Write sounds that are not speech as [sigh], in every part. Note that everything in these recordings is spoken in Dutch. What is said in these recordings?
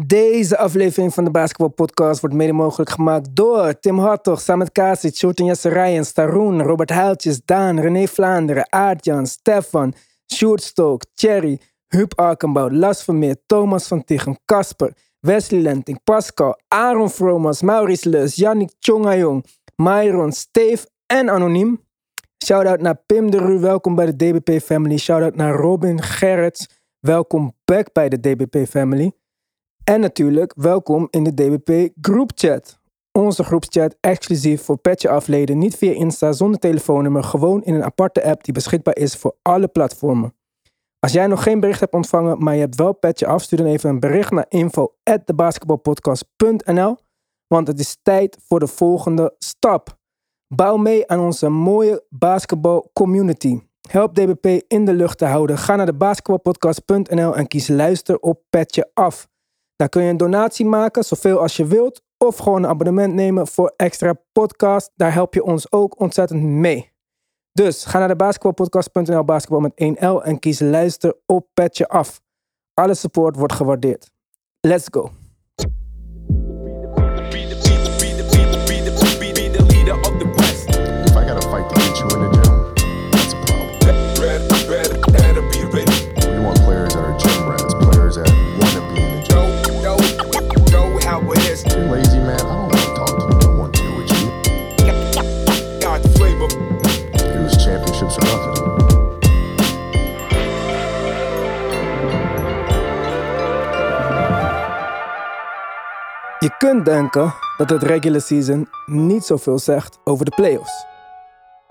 Deze aflevering van de Basketball Podcast wordt mede mogelijk gemaakt door Tim Hartog, Samet Kasic, Shorten Jasserijen, Staroen, Robert Huiltjes, Daan, René Vlaanderen, Aardjan, Stefan, Sjoerd Stook, Thierry, Huub Arkenbout, Las Vermeer, Thomas van Tichem, Casper, Wesley Lenting, Pascal, Aaron Fromas, Maurice Leus, Yannick Tjongajong, Myron, Steve en Anoniem. Shoutout naar Pim de Ru, welkom bij de DBP Family. Shoutout naar Robin Gerrits, welkom back bij de DBP Family. En natuurlijk, welkom in de DBP groupchat. Onze groepschat exclusief voor Petje afleden, niet via Insta, zonder telefoonnummer, gewoon in een aparte app die beschikbaar is voor alle platformen. Als jij nog geen bericht hebt ontvangen, maar je hebt wel Petje af, stuur dan even een bericht naar info@thebasketballpodcast.nl, want het is tijd voor de volgende stap. Bouw mee aan onze mooie basketball community. Help DBP in de lucht te houden. Ga naar de basketballpodcast.nl en kies luister op Petje af. Daar kun je een donatie maken, zoveel als je wilt. Of gewoon een abonnement nemen voor extra podcast. Daar help je ons ook ontzettend mee. Dus ga naar de basketbalpodcast.nl basketbal met 1L en kies luister op petje af. Alle support wordt gewaardeerd. Let's go. Je kunt denken dat het regular season niet zoveel zegt over de playoffs.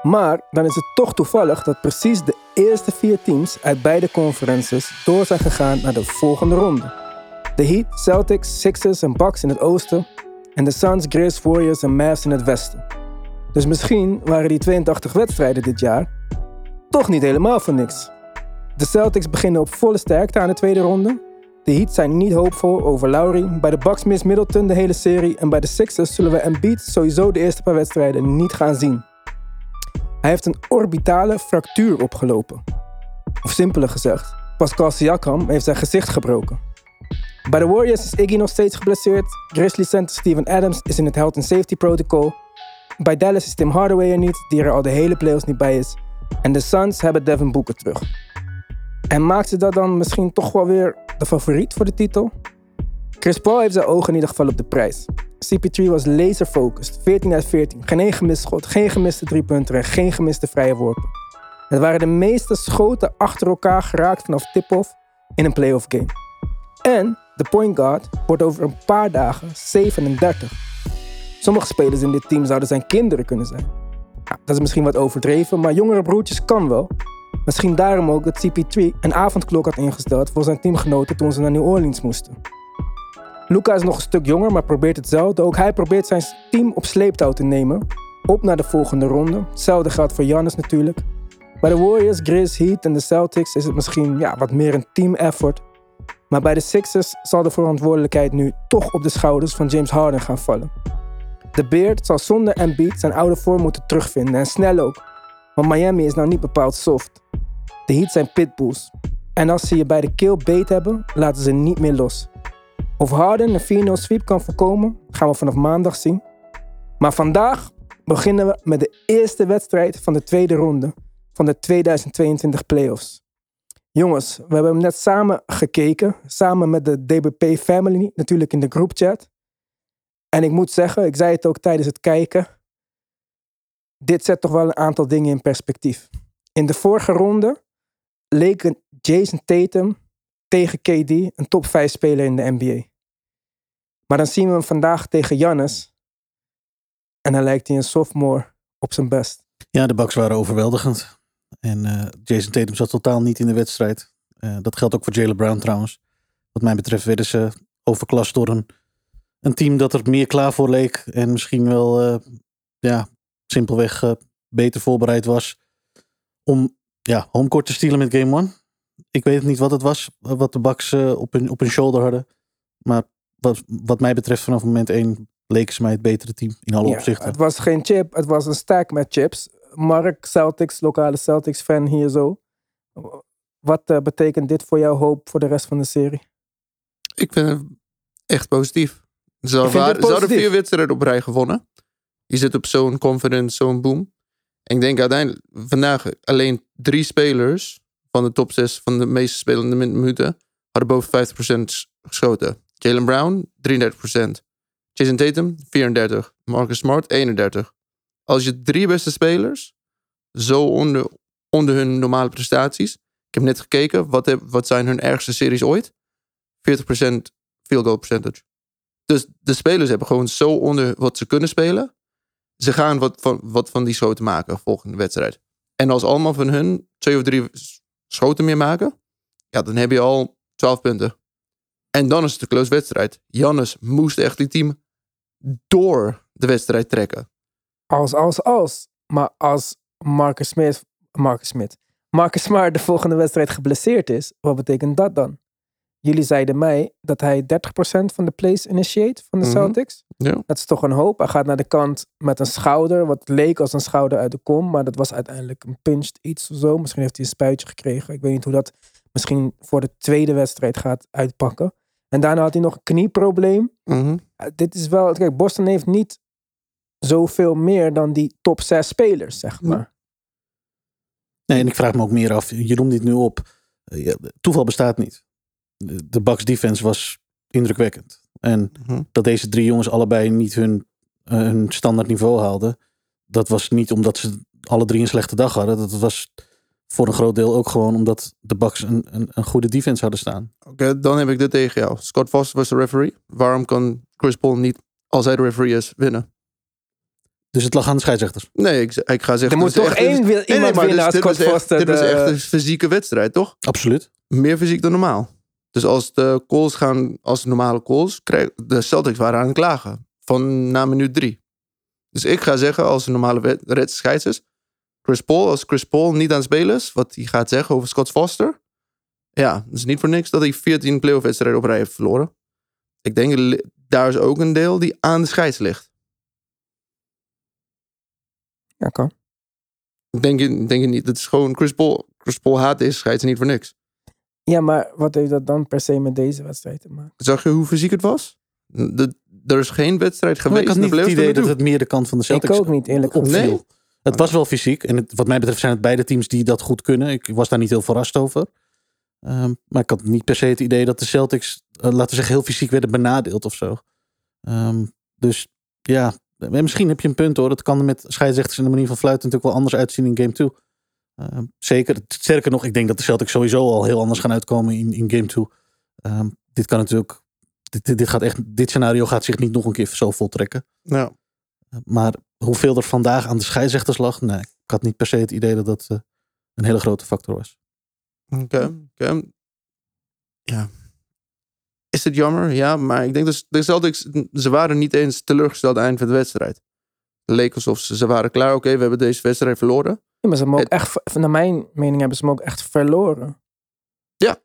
Maar dan is het toch toevallig dat precies de eerste vier teams uit beide conferences door zijn gegaan naar de volgende ronde. De Heat, Celtics, Sixers en Bucks in het oosten en de Suns, Grizz, Warriors en Mavs in het westen. Dus misschien waren die 82 wedstrijden dit jaar toch niet helemaal voor niks. De Celtics beginnen op volle sterkte aan de tweede ronde. De Heat zijn niet hoopvol over Lowry. Bij de Bucks mist Middleton de hele serie. En bij de Sixers zullen we Embiid sowieso de eerste paar wedstrijden niet gaan zien. Hij heeft een orbitale fractuur opgelopen. Of simpeler gezegd, Pascal Siakam heeft zijn gezicht gebroken. Bij de Warriors is Iggy nog steeds geblesseerd. Grizzly center Steven Adams is in het health and safety protocol. Bij Dallas is Tim Hardaway er niet, die er al de hele playoffs niet bij is. En de Suns hebben Devin Booker terug. En maakt ze dat dan misschien toch wel weer de favoriet voor de titel? Chris Paul heeft zijn ogen in ieder geval op de prijs. CP3 was laser-focused, 14 uit 14. Geen één gemist schot, geen gemiste driepunten en geen gemiste vrije worpen. Het waren de meeste schoten achter elkaar geraakt vanaf tip-off in een playoff game. En de point guard wordt over een paar dagen 37. Sommige spelers in dit team zouden zijn kinderen kunnen zijn. Dat is misschien wat overdreven, maar jongere broertjes kan wel. Misschien daarom ook dat CP3 een avondklok had ingesteld voor zijn teamgenoten toen ze naar New Orleans moesten. Luca is nog een stuk jonger, maar probeert hetzelfde. Ook hij probeert zijn team op sleeptouw te nemen. Op naar de volgende ronde. Hetzelfde geldt voor Giannis natuurlijk. Bij de Warriors, Grizz, Heat en de Celtics is het misschien ja, wat meer een team effort. Maar bij de Sixers zal de verantwoordelijkheid nu toch op de schouders van James Harden gaan vallen. De Beard zal zonder Embiid zijn oude vorm moeten terugvinden en snel ook. Want Miami is nou niet bepaald soft. De Heat zijn pitbulls. En als ze je bij de keel beet hebben, laten ze niet meer los. Of Harden een 4-0 sweep kan voorkomen, gaan we vanaf maandag zien. Maar vandaag beginnen we met de eerste wedstrijd van de tweede ronde van de 2022 playoffs. Jongens, we hebben hem net samen gekeken, samen met de DBP family, natuurlijk in de groupchat. En ik moet zeggen, ik zei het ook tijdens het kijken, dit zet toch wel een aantal dingen in perspectief. In de vorige ronde leken Jason Tatum tegen KD een top 5 speler in de NBA. Maar dan zien we hem vandaag tegen Giannis. En dan lijkt hij een sophomore op zijn best. Ja, de Bucks waren overweldigend. En eh, Jason Tatum zat totaal niet in de wedstrijd. Eh, dat geldt ook voor Jalen Brown trouwens. Wat mij betreft werden ze overklast door een, een team dat er meer klaar voor leek. En misschien wel, eh, ja, simpelweg eh, beter voorbereid was. Om, ja, homecourt te stelen met game one. Ik weet niet wat het was, wat de Bucks eh, op, hun, op hun shoulder hadden. Maar wat, wat mij betreft vanaf moment één leken ze mij het betere team in alle Ja, opzichten. het was geen chip, het was een stack met chips. Mark, Celtics, lokale Celtics fan hier zo. Wat eh, betekent dit voor jouw hoop voor de rest van de serie? Ik ben echt positief. Ze hadden vier wedstrijden op rij gewonnen. Je zit op zo'n confidence, zo'n boom. En ik denk uiteindelijk, vandaag alleen drie spelers van de top zes van de meest spelende min- minuten hadden boven 50% geschoten. Jalen Brown, 33%. Jason Tatum, 34. Marcus Smart, 31. Als je drie beste spelers zo onder, onder hun normale prestaties. Ik heb net gekeken, wat, heb, wat zijn hun ergste series ooit? 40% field goal percentage. Dus de spelers hebben gewoon zo onder wat ze kunnen spelen. Ze gaan wat van, wat van die schoten maken volgende wedstrijd. En als allemaal van hun twee of drie schoten meer maken, ja, dan heb je al 12 punten. En dan is het een close wedstrijd. Jannes moest echt die team door de wedstrijd trekken. Als, als, als. Maar als Marcus Smith, Marcus Smith, Marcus Smart de volgende wedstrijd geblesseerd is, wat betekent dat dan? Jullie zeiden mij dat hij 30% van de plays initiate van de Mhm. Celtics. Ja. Dat is toch een hoop. Hij gaat naar de kant met een schouder, wat leek als een schouder uit de kom, maar dat was uiteindelijk een punched iets of zo. Misschien heeft hij een spuitje gekregen. Ik weet niet hoe dat misschien voor de tweede wedstrijd gaat uitpakken. En daarna had hij nog een knieprobleem. Mhm. Ja, dit is wel, kijk, Boston heeft niet zoveel meer dan die top 6 spelers, zeg maar. Nee, en ik vraag me ook meer af. Je noemt dit nu op. Eh, toeval bestaat niet. De, Bucks defense was indrukwekkend. En Mhm. dat deze drie jongens allebei niet hun, hun standaard niveau haalden. Dat was niet omdat ze alle drie een slechte dag hadden. Dat was voor een groot deel ook gewoon omdat de Bucks een, een, een goede defense hadden staan. Oké, dan heb ik dit tegen jou. Scott Foster was de referee. Waarom kan Chris Paul niet, als hij de referee is, winnen? Dus het lag aan de scheidsrechters. Nee, ik, ik ga zeggen... Er moet toch echt één wi- Nee, nee, iemand maar winnen dit- als dit Scott was echt een fysieke wedstrijd, toch? Absoluut. Meer fysiek dan normaal. Dus als de calls gaan als normale calls, krijg, de Celtics waren aan het klagen. Van na minuut drie. Dus ik ga zeggen, als een normale red scheids is, Chris Paul, als Chris Paul niet aan het spelen is, wat hij gaat zeggen over Scott Foster, ja, het is niet voor niks dat hij 14 playoff wedstrijden op rij heeft verloren. Ik denk, daar is ook een deel die aan de scheids ligt. Ja, kan. Denk je, denk je niet? Het is gewoon Chris Paul. Chris Paul haat deze scheids niet voor niks. Ja, maar wat heeft dat dan per se met deze wedstrijd te maken? Zag je hoe fysiek het was? De, er is geen wedstrijd Maar geweest. ik had niet het idee dat het meer de kant van de Celtics Ik ook niet, eerlijk opviel. gezegd. Nee? Het was wel fysiek. En het, wat mij betreft zijn het beide teams die dat goed kunnen. Ik was daar niet heel verrast over. Ehm, maar ik had niet per se het idee dat de Celtics, eh, laten we zeggen, heel fysiek werden benadeeld of zo. Ehm, dus ja, misschien heb je een punt hoor. Dat kan er met scheidsrechters en de manier van fluiten natuurlijk wel anders uitzien in game 2. Ehm, zeker. Sterker nog, ik denk dat de Celtics sowieso al heel anders gaan uitkomen in, in game 2. Ehm, dit kan natuurlijk, dit, dit, gaat echt, dit scenario gaat zich niet nog een keer zo voltrekken. Ja. Maar hoeveel er vandaag aan de scheidsrechters lag, nee, ik had niet per se het idee dat dat eh, een hele grote factor was. Oké. oké. Ja. Is het jammer? Ja, maar ik denk dat de Celtics, ze waren niet eens teleurgesteld aan het eind van de wedstrijd. Het leek alsof ze, ze waren klaar. Oké, we hebben deze wedstrijd verloren. Ja, maar ze hebben ook echt, naar mijn mening hebben ze hem ook echt verloren. Ja.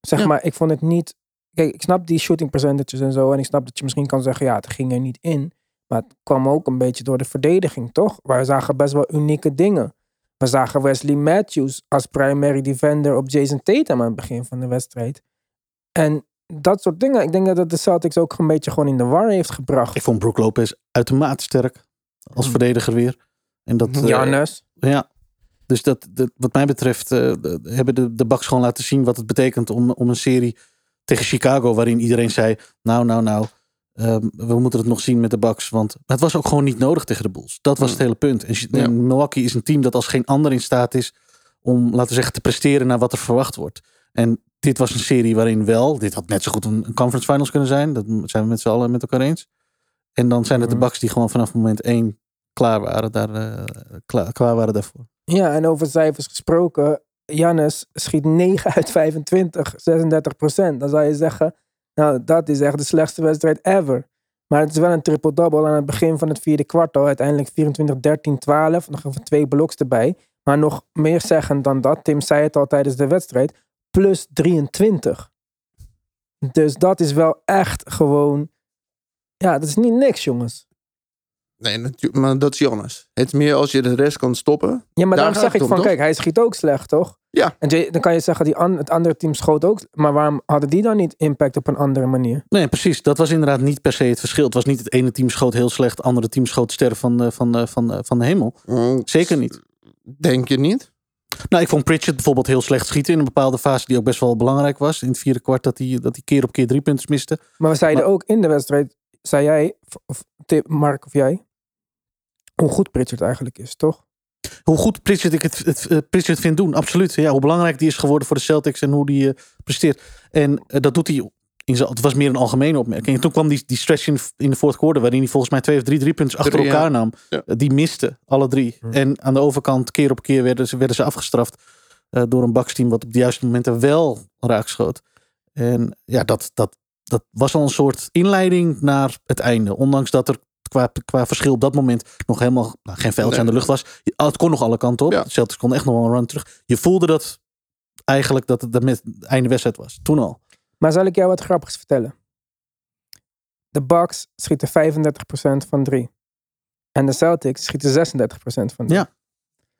Zeg Ja. maar, ik vond het niet... Kijk, ik snap die shooting percentages en zo. En ik snap dat je misschien kan zeggen, ja, het ging er niet in. Maar het kwam ook een beetje door de verdediging, toch? Wij zagen best wel unieke dingen. We zagen Wesley Matthews als primary defender op Jason Tatum aan het begin van de wedstrijd. En dat soort dingen. Ik denk dat het de Celtics ook een beetje gewoon in de war heeft gebracht. Ik vond Brook Lopez uitermate sterk als Mm. verdediger weer. En dat, eh, Giannis. ja. Dus dat, dat, wat mij betreft eh, hebben de, de Bucks gewoon laten zien wat het betekent om, om een serie tegen Chicago, waarin iedereen zei, nou, nou, nou, ehm, we moeten het nog zien met de Bucks. Want het was ook gewoon niet nodig tegen de Bulls. Dat was Mm. het hele punt. En, Ja. Milwaukee is een team dat als geen ander in staat is om, laten we zeggen, te presteren naar wat er verwacht wordt. En dit was een serie waarin wel, dit had net zo goed een, een conference finals kunnen zijn. Dat zijn we met z'n allen met elkaar eens. En dan zijn het de Mhm. Bucks die gewoon vanaf moment één klaar waren, daar, eh, klaar, klaar waren daarvoor. Ja, en over cijfers gesproken. Jannes schiet 9 uit 25, 36 procent. Dan zou je zeggen, nou, dat is echt de slechtste wedstrijd ever. Maar het is wel een triple-double aan het begin van het vierde kwartal. Uiteindelijk 24, 13, 12. Nog even twee bloks erbij. Maar nog meer zeggen dan dat. Tim zei het al tijdens de wedstrijd. Plus 23. Dus dat is wel echt gewoon... Ja, dat is niet niks, jongens. Nee, natuurlijk, maar dat is Jannes. Het is meer als je de rest kan stoppen. Ja, maar Daar daarom zeg ik om, van, toch? kijk, hij schiet ook slecht, toch? Ja. En Jay- dan kan je zeggen, die an- het andere team schoot ook. Maar waarom hadden die dan niet impact op een andere manier? Nee, precies. Dat was inderdaad niet per se het verschil. Het was niet het ene team schoot heel slecht, het andere team schoot sterren van, de- van, de- van, de- van de hemel. Mm, Zeker niet. Denk je niet? Nou, ik vond Pritchard bijvoorbeeld heel slecht schieten in een bepaalde fase die ook best wel belangrijk was. In het vierde kwart dat hij, dat hij keer op keer drie punten miste. Maar we zeiden Maar- ook in de wedstrijd, zei jij, of Tip, Mark of jij, hoe goed Pritchard eigenlijk is, toch? Hoe goed Pritchard ik het, het, eh, Pritchard vind doen, absoluut. Ja, hoe belangrijk die is geworden voor de Celtics en hoe die eh, presteert. En eh, dat doet hij. In zijn, het was meer een algemene opmerking. En toen kwam die, die stretch in, in de fourth quarter, waarin hij volgens mij twee of drie drie punten achter ja. elkaar nam. Ja. Die miste, alle drie. En aan de overkant, keer op keer, werden ze, werden ze afgestraft eh, door een baksteam wat op de juiste momenten wel raak schoot. En ja, dat, dat, dat was al een soort inleiding naar het einde. Ondanks dat er qua, qua verschil op dat moment nog helemaal nou, geen vuiltje Nee. aan de lucht was. Je- Het kon nog alle kanten op. Ja. De Celtics konden echt nog wel een run terug. Je voelde dat eigenlijk dat het met het einde wedstrijd was. Toen al. Maar zal ik jou wat grappigs vertellen? De Bucks schieten 35% van drie. En de Celtics schieten 36% van drie. Ja.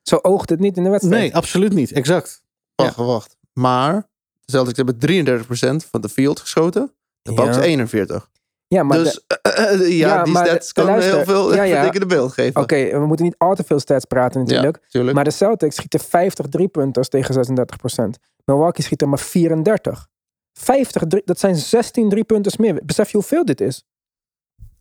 Zo oogt het niet in de wedstrijd. Nee, absoluut niet. Exact. Wacht, wacht. Maar de Celtics hebben 33% van de field geschoten. De Bucks Ja. 41. Ja, maar dus de- [clears throat] [laughs] ja, Ja, die maar stats de- kan luister. heel veel Ja, ja. verdikkende beeld geven. Oké, we moeten niet al te veel stats praten natuurlijk. Ja. Maar de Celtics schieten 50 driepunters tegen 36%. Milwaukee schiet er maar 34. 50, drie- dat zijn 16 driepunters meer. Besef je hoeveel dit is?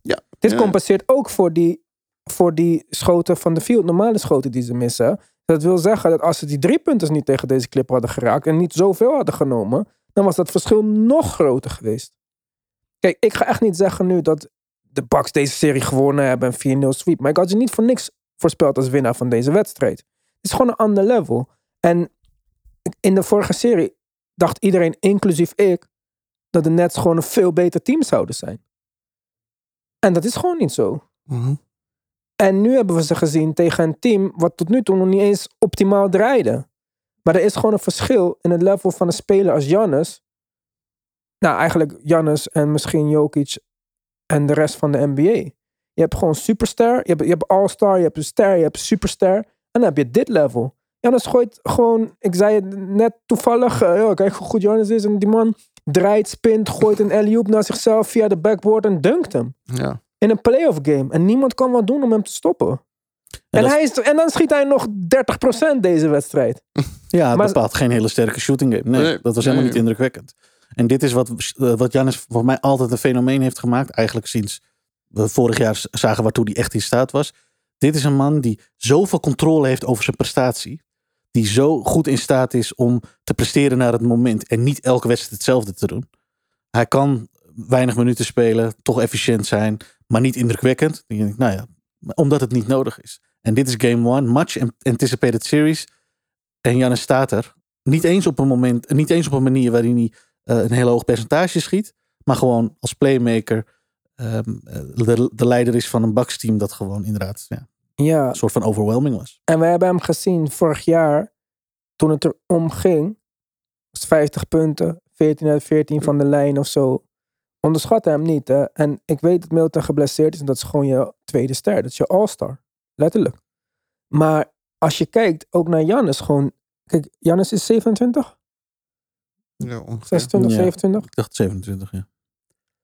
Ja. Dit compenseert ook voor die, voor die schoten van de field, normale schoten die ze missen. Dat wil zeggen dat als ze die driepunters niet tegen deze clip hadden geraakt en niet zoveel hadden genomen, dan was dat verschil nog groter geweest. Kijk, ik ga echt niet zeggen nu dat de Bucks deze serie gewonnen hebben en 4-0 sweep. Maar ik had je niet voor niks voorspeld als winnaar van deze wedstrijd. Het is gewoon een ander level. En in de vorige serie dacht iedereen, inclusief ik, dat de Nets gewoon een veel beter team zouden zijn. En dat is gewoon niet zo. Mhm. En nu hebben we ze gezien tegen een team wat tot nu toe nog niet eens optimaal draaide. Maar er is gewoon een verschil in het level van een speler als Giannis. Nou, eigenlijk Giannis en misschien Jokic en de rest van de NBA. Je hebt gewoon superstar, je hebt, je hebt all-star, je hebt een ster, je hebt een superstar. En dan heb je dit level. Giannis gooit gewoon, ik zei het net toevallig, eh, ja, kijk hoe goed Giannis is. En die man draait, spint, gooit een alley naar zichzelf via de backboard en dunkt hem Ja. in een playoff game. En niemand kan wat doen om hem te stoppen. En, hij is, en dan schiet hij nog 30% deze wedstrijd. [laughs] Ja, Maar- bepaalt geen hele sterke shooting game. Nee, Nee, dat was helemaal nee. niet indrukwekkend. En dit is wat, eh, wat voor mij altijd een fenomeen heeft gemaakt. Eigenlijk sinds we vorig jaar zagen waartoe hij echt in staat was. Dit is een man die zoveel controle heeft over zijn prestatie. Die zo goed in staat is om te presteren naar het moment. En niet elke wedstrijd hetzelfde te doen. Hij kan weinig minuten spelen, toch efficiënt zijn, maar niet indrukwekkend. Denk ik, nou ja, omdat het niet nodig is. En dit is game one, much anticipated series. En Jannes staat er. Niet eens op een moment, niet eens op een manier waarin hij een heel hoog percentage schiet. Maar gewoon als playmaker. ehm, eh, de, de leider is van een baksteam dat gewoon inderdaad ja, Ja, een soort van overwhelming was. en we hebben hem gezien vorig jaar, toen het erom ging. was 50 punten, 14 uit 14 van de lijn of zo. Onderschat hem niet. Hè? En ik weet dat Milton geblesseerd is en dat is gewoon je tweede ster. Dat is je all-star. Letterlijk. Maar als je kijkt ook naar Jannis, gewoon. Kijk, Jannis is 27, Ja, ongeveer. 26, Ja. 27. Ik dacht 27, ja.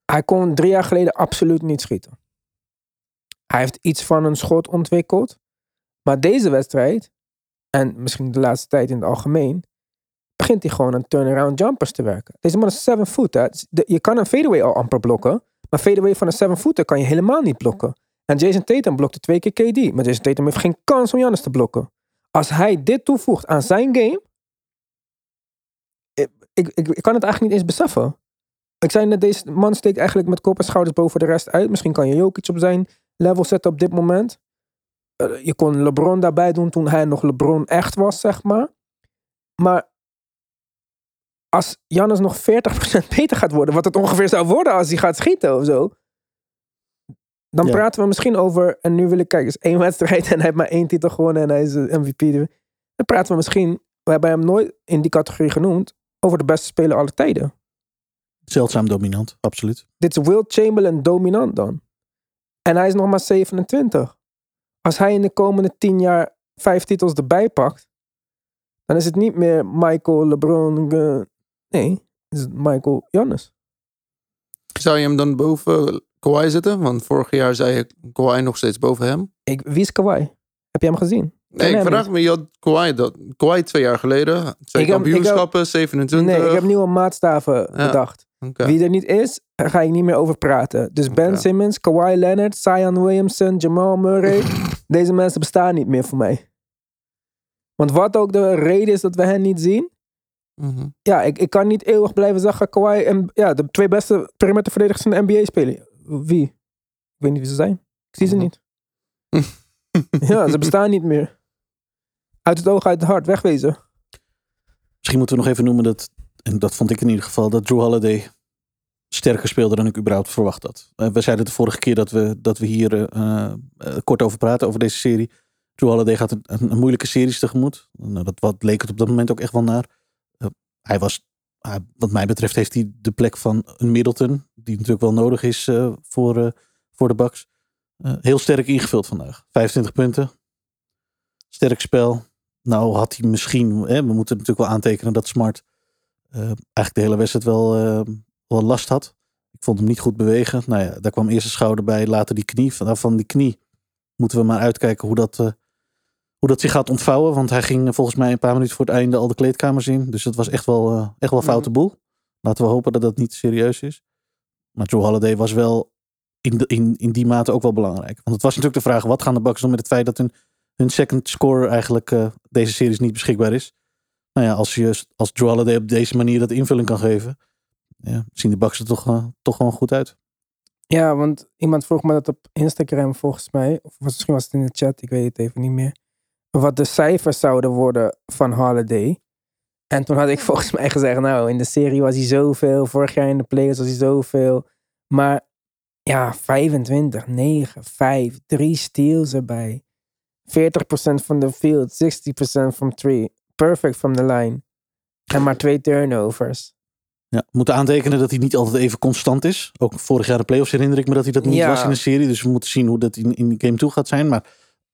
Hij kon drie jaar geleden absoluut niet schieten. Hij heeft iets van een schot ontwikkeld. Maar deze wedstrijd, en misschien de laatste tijd in het algemeen, begint hij gewoon aan turnaround jumpers te werken. Deze man is 7 foot. Hè. Je kan een fadeaway al amper blokken. Maar fadeaway van een 7 footer kan je helemaal niet blokken. En Jason Tatum blokte twee keer KD. Maar Jason Tatum heeft geen kans om Giannis te blokken. Als hij dit toevoegt aan zijn game. Ik, ik, kan het eigenlijk niet eens beseffen. Ik zei net, deze man steekt eigenlijk met kop en schouders boven de rest uit. Misschien kan je Jokic op zijn level zetten op dit moment. Eh, je kon LeBron daarbij doen toen hij nog LeBron echt was, zeg maar. Maar als Jannes nog 40% [laughs] beter gaat worden, wat het ongeveer zou worden als hij gaat schieten of zo. Dan Ja. praten we misschien over, en nu wil ik kijken, is één [laughs] wedstrijd en hij heeft maar één titel gewonnen en hij is MVP. Dan praten we misschien, we hebben hem nooit in die categorie genoemd, over de beste speler aller tijden. Zeldzaam dominant, absoluut. Dit is Will Chamberlain dominant dan. En hij is nog maar 27. Als hij in de komende 10 jaar vijf titels erbij pakt, dan is het niet meer Michael, LeBron. nee, is het Michael Giannis. Zou je hem dan boven Kawhi zetten? Want vorig jaar zei je Kawhi nog steeds boven hem. Ik, wie is Kawhi? Heb je hem gezien? Nee, ik vraag me, je had Kawhi, dat, Kawhi twee jaar geleden. Twee Ik heb- ik heb- kampioenschappen, 27. Nee, ik heb nieuwe maatstaven Ja. bedacht. Wie er niet is, daar ga ik niet meer over praten. Dus Ben. Simmons, Kawhi Leonard, Zion Williamson, Jamal Murray. [laughs] deze mensen bestaan niet meer voor mij. Want wat ook de reden is dat we hen niet zien. Mhm. Ja, ik, ik kan niet eeuwig blijven zeggen Kawhi en ja, de twee beste perimeterverdedigers in de NBA spelen. Wie? Ik weet niet wie ze zijn. Ik zie ze Mhm. niet. [laughs] ja, ze bestaan niet meer. Uit het oog, uit het hart, wegwezen. Misschien moeten we nog even noemen dat, en dat vond ik in ieder geval, dat Drew Holiday sterker speelde dan ik überhaupt verwacht had. Eh, we zeiden de vorige keer dat we, dat we hier eh, eh, kort over praten, over deze serie. Drew Holiday gaat een, een, moeilijke series tegemoet. Nou, dat wat leek het op dat moment ook echt wel naar. Hij was, wat mij betreft, heeft hij de plek van een Middleton, die natuurlijk wel nodig is voor, voor de Bucks. Heel sterk ingevuld vandaag. 25 punten. Sterk spel. Nou had hij misschien, hè, we moeten natuurlijk wel aantekenen dat Smart eh, eigenlijk de hele wedstrijd wel, eh, wel last had. Ik vond hem niet goed bewegen. Nou ja, daar kwam eerst een schouder bij, later die knie. Vanaf van die knie moeten we maar uitkijken hoe dat, eh, hoe dat zich gaat ontvouwen. Want hij ging volgens mij een paar minuten voor het einde al de kleedkamers in. Dus dat was echt wel, echt wel foute boel. Laten we hopen dat dat niet serieus is. Maar Joe Holiday was wel in, de, in, in die mate ook wel belangrijk. Want het was natuurlijk de vraag, wat gaan de Bucks doen met het feit dat hun, hun second score eigenlijk eh, deze series niet beschikbaar is. Nou ja, als je als Holiday op deze manier dat invulling kan geven, ja, zien de Bucks er toch, eh, toch gewoon goed uit. Ja, want iemand vroeg me dat op Instagram volgens mij. Of misschien was het in de chat, ik weet het even niet meer. Wat de cijfers zouden worden van Holiday. En toen had ik [laughs] volgens mij gezegd, nou, in de serie was hij zoveel. Vorig jaar in de playoffs was hij zoveel. Maar ja, 25, 9, 5, 3 steals erbij. 40% van de field, 60% from 3. Perfect from the line. En maar twee turnovers. Ja, we moeten aantekenen dat hij niet altijd even constant is. Ook vorig jaar de playoffs herinner ik me dat hij dat niet Ja. was in de serie. Dus we moeten zien hoe dat in, in game 2 gaat zijn. Maar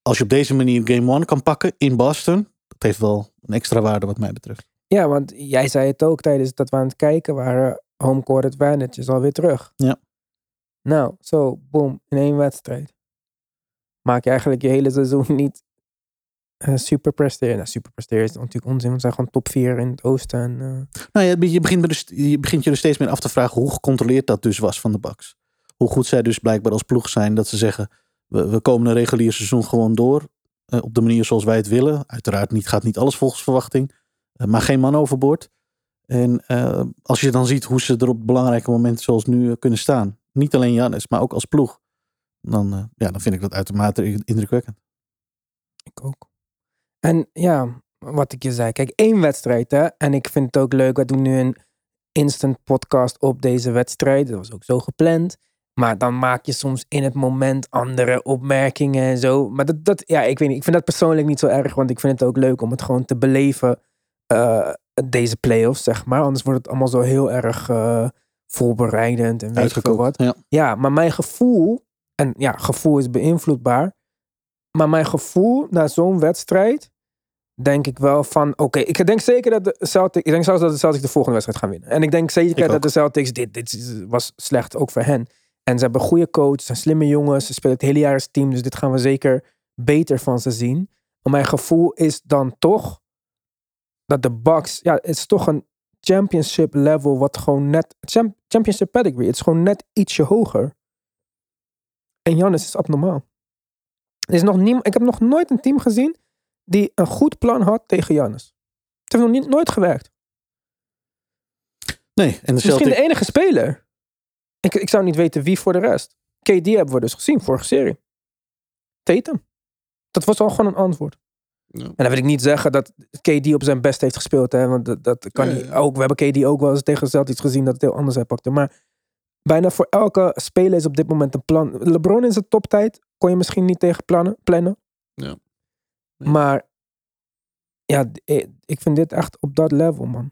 als je op deze manier game 1 kan pakken in Boston, dat heeft wel een extra waarde wat mij betreft. Ja, want jij zei het ook tijdens dat we aan het kijken waren. Home court advantage is alweer terug. Ja. Nou, zo, boom, in één wedstrijd. Maak je eigenlijk je hele seizoen [laughs] niet eh, super presteren. Nou, super presteren is natuurlijk onzin, want ze zijn gewoon top 4 in het oosten. En, eh, Nou ja, je begint, je begint je er steeds meer af te vragen hoe gecontroleerd dat dus was van de Bucks. Hoe goed zij dus blijkbaar als ploeg zijn dat ze zeggen, we, we komen een regulier seizoen gewoon door. eh, op de manier zoals wij het willen. Uiteraard niet, gaat niet alles volgens verwachting. maar geen man overboord. En als je dan ziet hoe ze er op belangrijke momenten zoals nu kunnen staan. Niet alleen Jannes, maar ook als ploeg. Dan, eh, ja, dan vind ik dat uitermate indrukwekkend. ik ook. En ja, wat ik je zei. Kijk, één wedstrijd hè. En ik vind het ook leuk. We doen nu een instant podcast op deze wedstrijd. Dat was ook zo gepland. Maar dan maak je soms in het moment andere opmerkingen en zo. Maar dat, dat ja, ik weet niet. Ik vind dat persoonlijk niet zo erg. Want ik vind het ook leuk om het gewoon te beleven. eh, deze playoffs, zeg maar. Anders wordt het allemaal zo heel erg eh, voorbereidend en weet ik veel wat. Ja. Ja, maar mijn gevoel, en ja, gevoel is beïnvloedbaar. Maar mijn gevoel na zo'n wedstrijd, denk ik wel van, oké, ik denk zeker dat de Celtics, ik denk zelfs dat de Celtics de volgende wedstrijd gaan winnen. En ik denk zeker Ik dat de Celtics, dit, dit was slecht ook voor hen. En ze hebben goede coach, ze zijn slimme jongens, ze spelen het hele jaar als team, dus dit gaan we zeker beter van ze zien. Maar mijn gevoel is dan toch dat de Bucks, ja, het is toch een championship level wat gewoon net, champ- championship pedigree, het is gewoon net ietsje hoger. En Jannis is abnormaal. Er is nog niemand, ik heb nog nooit een team gezien die een goed plan had tegen Jannis. Het heeft nog niet, nooit gewerkt. Nee, en de Misschien de enige speler. Ik, ik zou niet weten wie voor de rest. KD hebben we dus gezien, vorige serie. Tatum. Dat was al gewoon een antwoord. Ja. En dan wil ik niet zeggen dat KD op zijn best heeft gespeeld. Hè, want dat, dat kan Ja, niet. ja. Ook, we hebben KD ook wel eens tegen Celtics gezien dat het heel anders uitpakte. Maar bijna voor elke speler is op dit moment een plan. LeBron in zijn toptijd kon je misschien niet tegen plannen, plannen. Ja. Nee. Maar ja, eh, ik vind dit echt op dat level, man.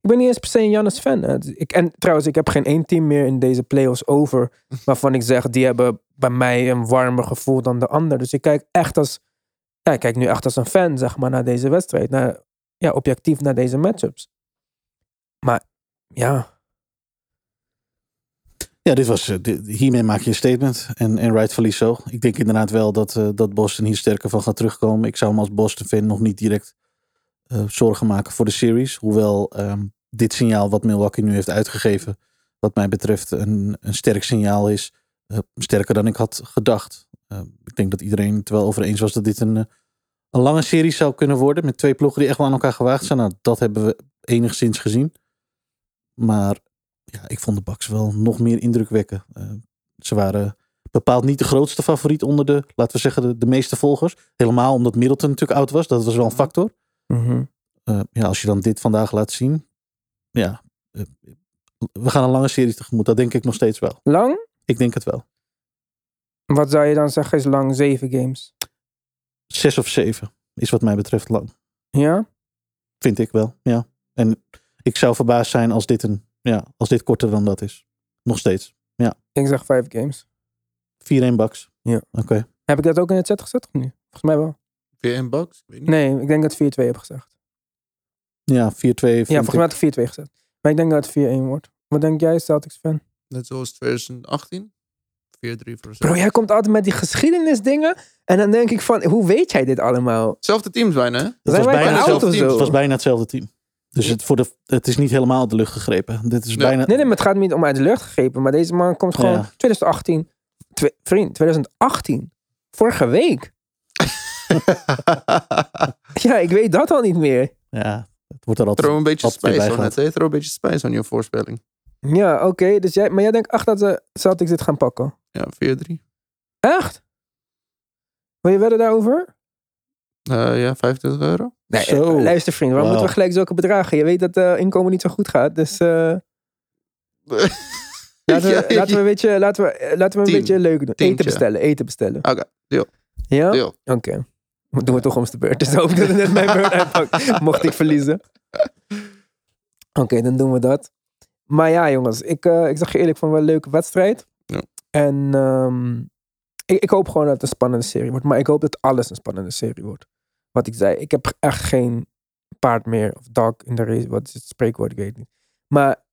Ik ben niet eens per se een Giannis fan. hè. Ik, en trouwens, ik heb geen één team meer in deze playoffs over. [laughs] Waarvan ik zeg, die hebben bij mij een warmer gevoel dan de ander. Dus ik kijk echt als. Ja, ik kijk nu echt als een fan, zeg maar, naar deze wedstrijd. Naar, ja, objectief naar deze matchups. Maar ja, Ja, dit was, eh, hiermee maak je een statement. En, en rightfully zo. Ik denk inderdaad wel dat, eh, dat Boston hier sterker van gaat terugkomen. Ik zou me als Boston-fan nog niet direct eh, zorgen maken voor de series. Hoewel ehm, dit signaal wat Milwaukee nu heeft uitgegeven, wat mij betreft, een, een sterk signaal is. Sterker dan ik had gedacht. Eh, ik denk dat iedereen het wel over eens was dat dit een, een lange serie zou kunnen worden. Met twee ploegen die echt wel aan elkaar gewaagd zijn. Nou, dat hebben we enigszins gezien. Maar ja, ik vond de Bucks wel nog meer indruk wekken. Eh, ze waren bepaald niet de grootste favoriet onder de, laten we zeggen, de, de meeste volgers. Helemaal omdat Middleton natuurlijk oud was. Dat was wel een factor. mhm. Eh, ja, als je dan dit vandaag laat zien. Ja, eh, we gaan een lange serie tegemoet. Dat denk ik nog steeds wel. lang? Ik denk het wel. Wat zou je dan zeggen is lang? Zeven games. Zes of zeven is wat mij betreft lang. Ja? Vind ik wel, ja. En ik zou verbaasd zijn als dit, een, ja, als dit korter dan dat is. Nog steeds. Ik zeg vijf games. 4-1 Bucks. Ja. Oké. Heb ik dat ook in het set gezet of niet? Volgens mij wel. Weer in Bucks? Ik weet niet. Nee, ik denk dat ik 4-2 heb gezegd. Ja, 4-2 vind Ja, volgens mij had ik 4-2 gezet. Maar ik denk dat het 4-1 wordt. Wat denk jij, Celtics fan? Net zoals 2018. 4-3 voor Bro, jij komt altijd met die geschiedenisdingen. En dan denk ik van, hoe weet jij dit allemaal? Hetzelfde teams bijna, hè? Het Zijn was, bijna hetzelfde het was bijna hetzelfde team. Dus het, voor de, het is niet helemaal uit de lucht gegrepen. Dit is Ja. bijna... Nee, nee, maar het gaat niet om uit de lucht gegrepen. Maar deze man komt gewoon Ja. 2018. Twe- vriend, 2018. Vorige week. [laughs] Ja, ik weet dat al niet meer. Ja, het wordt er altijd... Een beetje spijs aan het, hè? Throw een beetje spijs aan je voorspelling. Ja, oké. dus jij, maar jij denkt echt dat de Celtics dit gaan pakken? Ja, 4-3. Echt? Wil je wedden daarover? Eh, ja, 25 euro. Nee, Zo. eh, luister vriend, waarom moeten we gelijk zulke bedragen? Je weet dat de inkomen niet zo goed gaat. Dus eh, [laughs] laten, we, laten we een beetje, laten we, eh, laten we een beetje leuk doen. Eten bestellen, eten bestellen. Oké, deal. Ja? Deal. Oké. Dat doen we toch om de beurt. Dus hoop ik dat het net mijn beurt uitpakt. [laughs] Mocht ik verliezen. Oké, dan doen we dat. Maar ja, jongens. Ik, eh, ik zeg je eerlijk van wel een leuke wedstrijd. Ja. En ehm, ik, ik hoop gewoon dat het een spannende serie wordt. Maar ik hoop dat alles een spannende serie wordt. Wat ik zei. Ik heb echt geen paard meer. Of dog in de race. Wat is het spreekwoord? Ik weet niet. Maar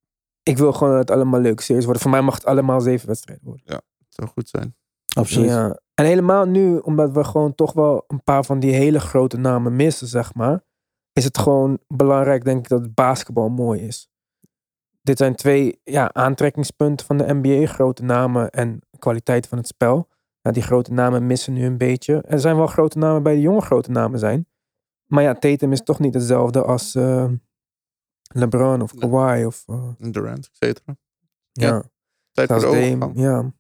ik wil gewoon dat het allemaal leuke series worden. Voor mij mag het allemaal zeven wedstrijden worden. Het zou goed zijn. Absoluut. Ja. En helemaal nu, omdat we gewoon toch wel een paar van die hele grote namen missen, zeg maar. Is het gewoon belangrijk, denk ik, dat het basketbal mooi is. Dit zijn twee ja, aantrekkingspunten van de NBA. Grote namen en kwaliteit van het spel. Nou, die grote namen missen nu een beetje. Er zijn wel grote namen bij de jonge grote namen zijn. Maar ja, Tatum is toch niet hetzelfde als eh, LeBron of. Kawhi of... eh, Durant, et cetera. ja. Ja. Tijd voor de ja.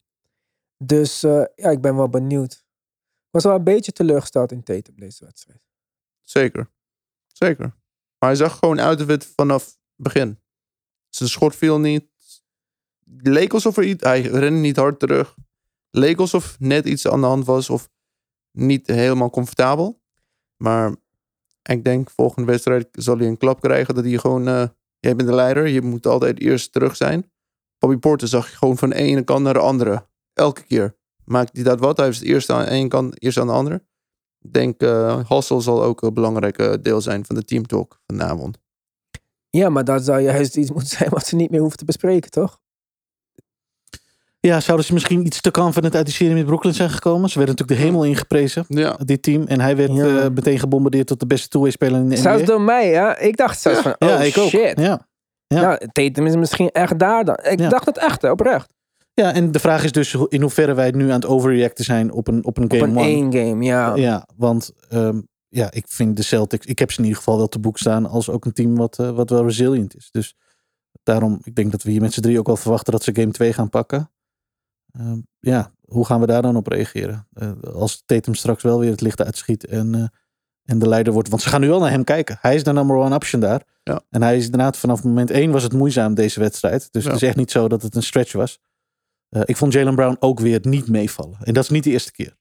Dus eh, ja, ik ben wel benieuwd. Ik was wel een beetje teleurgesteld in Tatum deze wedstrijd. Zeker. Zeker. Maar hij zag gewoon uit of het vanaf het begin. Zijn schot viel niet. Leek alsof er iets... Hij rende niet hard terug. Leek alsof net iets aan de hand was. Of niet helemaal comfortabel. Maar ik denk volgende wedstrijd zal hij een klap krijgen. Dat hij gewoon... eh, jij bent de leider. Je moet altijd eerst terug zijn. Bobby Porter zag je gewoon van de ene kant naar de andere. Elke keer. Maakt hij dat wat? Hij is het eerst aan de ene kant, eerst aan de andere. Ik denk eh Hassel zal ook een belangrijk eh, deel zijn van de teamtalk vanavond. Ja, maar dat zou juist iets moeten zijn wat ze niet meer hoeven te bespreken, toch? Ja, zouden ze misschien iets te confident uit die serie met Brooklyn zijn gekomen? Ze werden natuurlijk de hemel ingeprezen, Ja, dit team. En hij werd Ja. eh, meteen gebombardeerd tot de beste two-way-speler in de Zelfs NBA. door mij, ja. Ik dacht zelfs van, oh ja, ik ook. shit. Ja. Ja. Nou, Tatum is misschien echt daar dan. Ik Ja. dacht het echt, hè, oprecht. ja, en de vraag is dus in hoeverre wij nu aan het overreacten zijn op een, op een Op game een one. één game, ja. Ja, want ehm, ja, ik vind de Celtics, ik heb ze in ieder geval wel te boek staan als ook een team wat, eh, wat wel resilient is. Dus daarom, ik denk dat we hier met z'n drie ook wel verwachten dat ze game 2 gaan pakken. Ehm, ja, hoe gaan we daar dan op reageren? Eh, als Tatum straks wel weer het licht uitschiet en, eh, en de leider wordt. Want ze gaan nu wel naar hem kijken. Hij is de number one option daar. Ja. En hij is inderdaad vanaf moment één was het moeizaam deze wedstrijd. Dus Ja. het is echt niet zo dat het een stretch was. Eh, ik vond Jalen Brown ook weer niet meevallen. En dat is niet de eerste keer.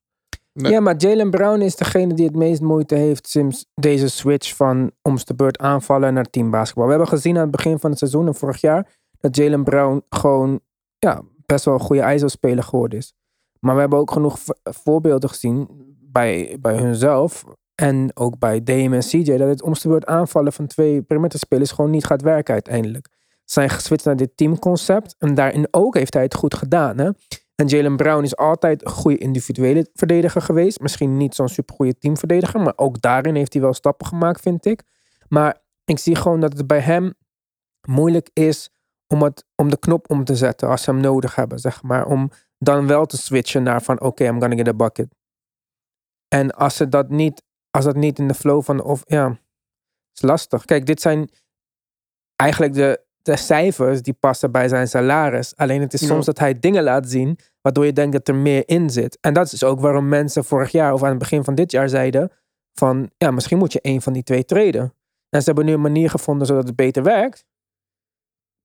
Nee. Ja, maar Jalen Brown is degene die het meest moeite heeft sinds deze switch van om de beurt aanvallen naar teambasketbal. We hebben gezien aan het begin van het seizoen en vorig jaar dat Jalen Brown gewoon ja, best wel een goede ISO-speler geworden is. Maar we hebben ook genoeg voorbeelden gezien bij, bij hunzelf en ook bij Dame en CJ dat het om aanvallen van twee perimeterspelers gewoon niet gaat werken uiteindelijk. Zijn geswitcht naar dit teamconcept en daarin ook heeft hij het goed gedaan. Hè? En Jalen Brown is altijd een goede individuele verdediger geweest. Misschien niet zo'n supergoeie teamverdediger, maar ook daarin heeft hij wel stappen gemaakt, vind ik. Maar ik zie gewoon dat het bij hem moeilijk is om, het, om de knop om te zetten als ze hem nodig hebben, zeg maar. Om dan wel te switchen naar van oké, I'm gonna get a bucket. En als ze dat niet, als dat niet in de flow van of ja, is lastig. Kijk, dit zijn eigenlijk de, de cijfers die passen bij zijn salaris. Alleen het is soms dat hij dingen laat zien waardoor je denkt dat er meer in zit. En dat is ook waarom mensen vorig jaar of aan het begin van dit jaar zeiden van ja, misschien moet je één van die twee treden. En ze hebben nu een manier gevonden zodat het beter werkt.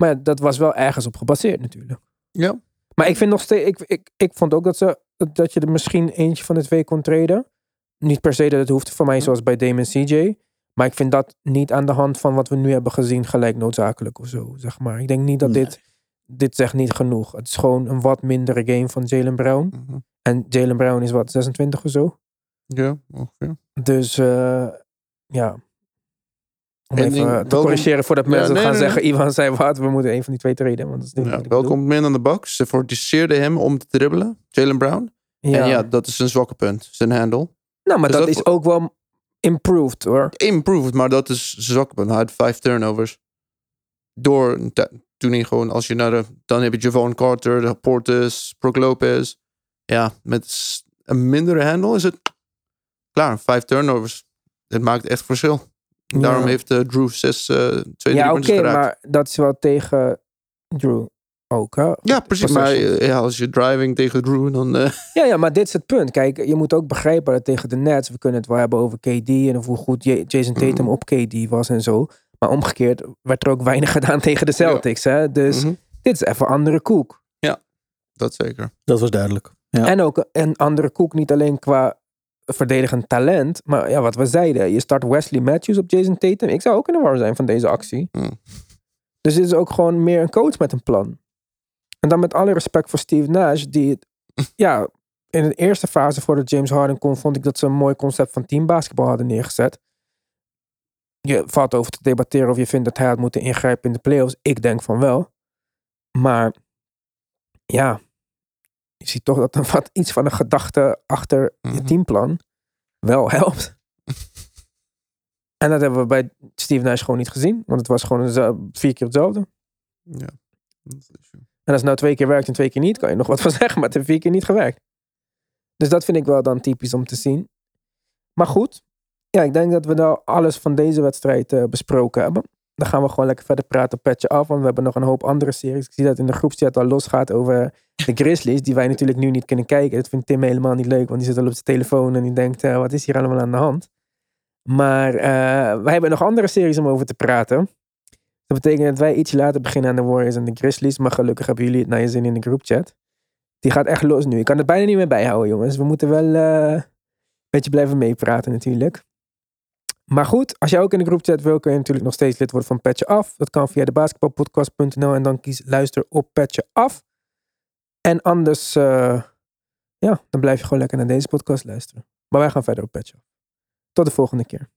Maar dat was wel ergens op gebaseerd natuurlijk. Ja. Maar ik vind nog steeds, ik, ik, ik vond ook dat, ze, dat je er misschien eentje van de twee kon treden. Niet per se dat het hoeft voor mij zoals bij Damon CJ. Maar ik vind dat niet aan de hand van wat we nu hebben gezien gelijk noodzakelijk of zo, zeg maar. Ik denk niet dat Nee. dit, dit zegt niet genoeg. Het is gewoon een wat mindere game van Jalen Brown. Mhm. En Jalen Brown is wat, 26 of zo? Ja, ongeveer. Dus eh, ja. Om En even ding, te welkom- corrigeren voordat Ja, mensen nee, gaan nee, zeggen, Ivan zei wat, we moeten een van die twee treden. Want dat is Ja, wat ik wel bedoel. compliment aan de Bucks. Ze forceerden hem om te dribbelen, Jalen Brown. Ja. En ja, dat is zijn zwakke punt, zijn handle. nou, maar dus dat, dat- is ook wel improved hoor. Improved, maar dat is zwakke punt. Hij had vijf turnovers. Door, toen hij gewoon, als je naar de, dan heb je Javon Carter, de Portis, Brook Lopez. Ja, met een mindere handle is het klaar. Vijf turnovers. Het maakt echt verschil. Daarom Ja. heeft eh, Drew zes, eh twee Ja, ja, oké, maar dat is wel tegen Drew ook, hè? Ja, precies. Maar eh, ja, als je driving tegen Drew, dan... eh, [laughs] Ja, ja, maar dit is het punt. Kijk, je moet ook begrijpen dat tegen de Nets, we kunnen het wel hebben over KD en of hoe goed Jason Tatum Mhm. op KD was en zo. Maar omgekeerd werd er ook weinig [laughs] gedaan tegen de Celtics, hè? Dus mhm. dit is even andere koek. Dat zeker. Dat was duidelijk. Ja. En ook een andere koek, niet alleen qua verdedigend talent, maar ja, wat we zeiden. Je start Wesley Matthews op Jason Tatum. Ik zou ook in de war zijn van deze actie. Dus dit is ook gewoon meer een coach met een plan. En dan met alle respect voor Steve Nash, die het, [laughs] ja, in de eerste fase voordat James Harden kon, vond ik dat ze een mooi concept van teambasketbal hadden neergezet. Je valt over te debatteren of je vindt dat hij had moeten ingrijpen in de playoffs. Ik denk van wel. Maar ja, je ziet toch dat er wat iets van een gedachte achter je Mhm. teamplan wel helpt. [laughs] en dat hebben we bij Steve Nash gewoon niet gezien. Want het was gewoon vier keer hetzelfde. Ja. En als het nou twee keer werkt en twee keer niet, kan je nog wat van [laughs] zeggen. Maar het heeft vier keer niet gewerkt. Dus dat vind ik wel dan typisch om te zien. Maar goed, ja, ik denk dat we nou alles van deze wedstrijd eh, besproken hebben. Dan gaan we gewoon lekker verder praten op Af. Want we hebben nog een hoop andere series. Ik zie dat in de groepschat al losgaat over de Grizzlies. Die wij natuurlijk nu niet kunnen kijken. Dat vindt Tim helemaal niet leuk. Want die zit al op zijn telefoon en die denkt, eh, wat is hier allemaal aan de hand? Maar eh, wij hebben nog andere series om over te praten. Dat betekent dat wij iets later beginnen aan de Warriors en de Grizzlies. Maar gelukkig hebben jullie het naar je zin in de groupchat. Die gaat echt los nu. Ik kan het bijna niet meer bijhouden, jongens. We moeten wel eh, een beetje blijven meepraten natuurlijk. Maar goed, als jij ook in de groupchat wil, kun je natuurlijk nog steeds lid worden van Petje Af. Dat kan via de basketbalpodcast.nl en dan kies luister op Petje Af. En anders, eh, ja, dan blijf je gewoon lekker naar deze podcast luisteren. Maar wij gaan verder op Petje Af. Tot de volgende keer.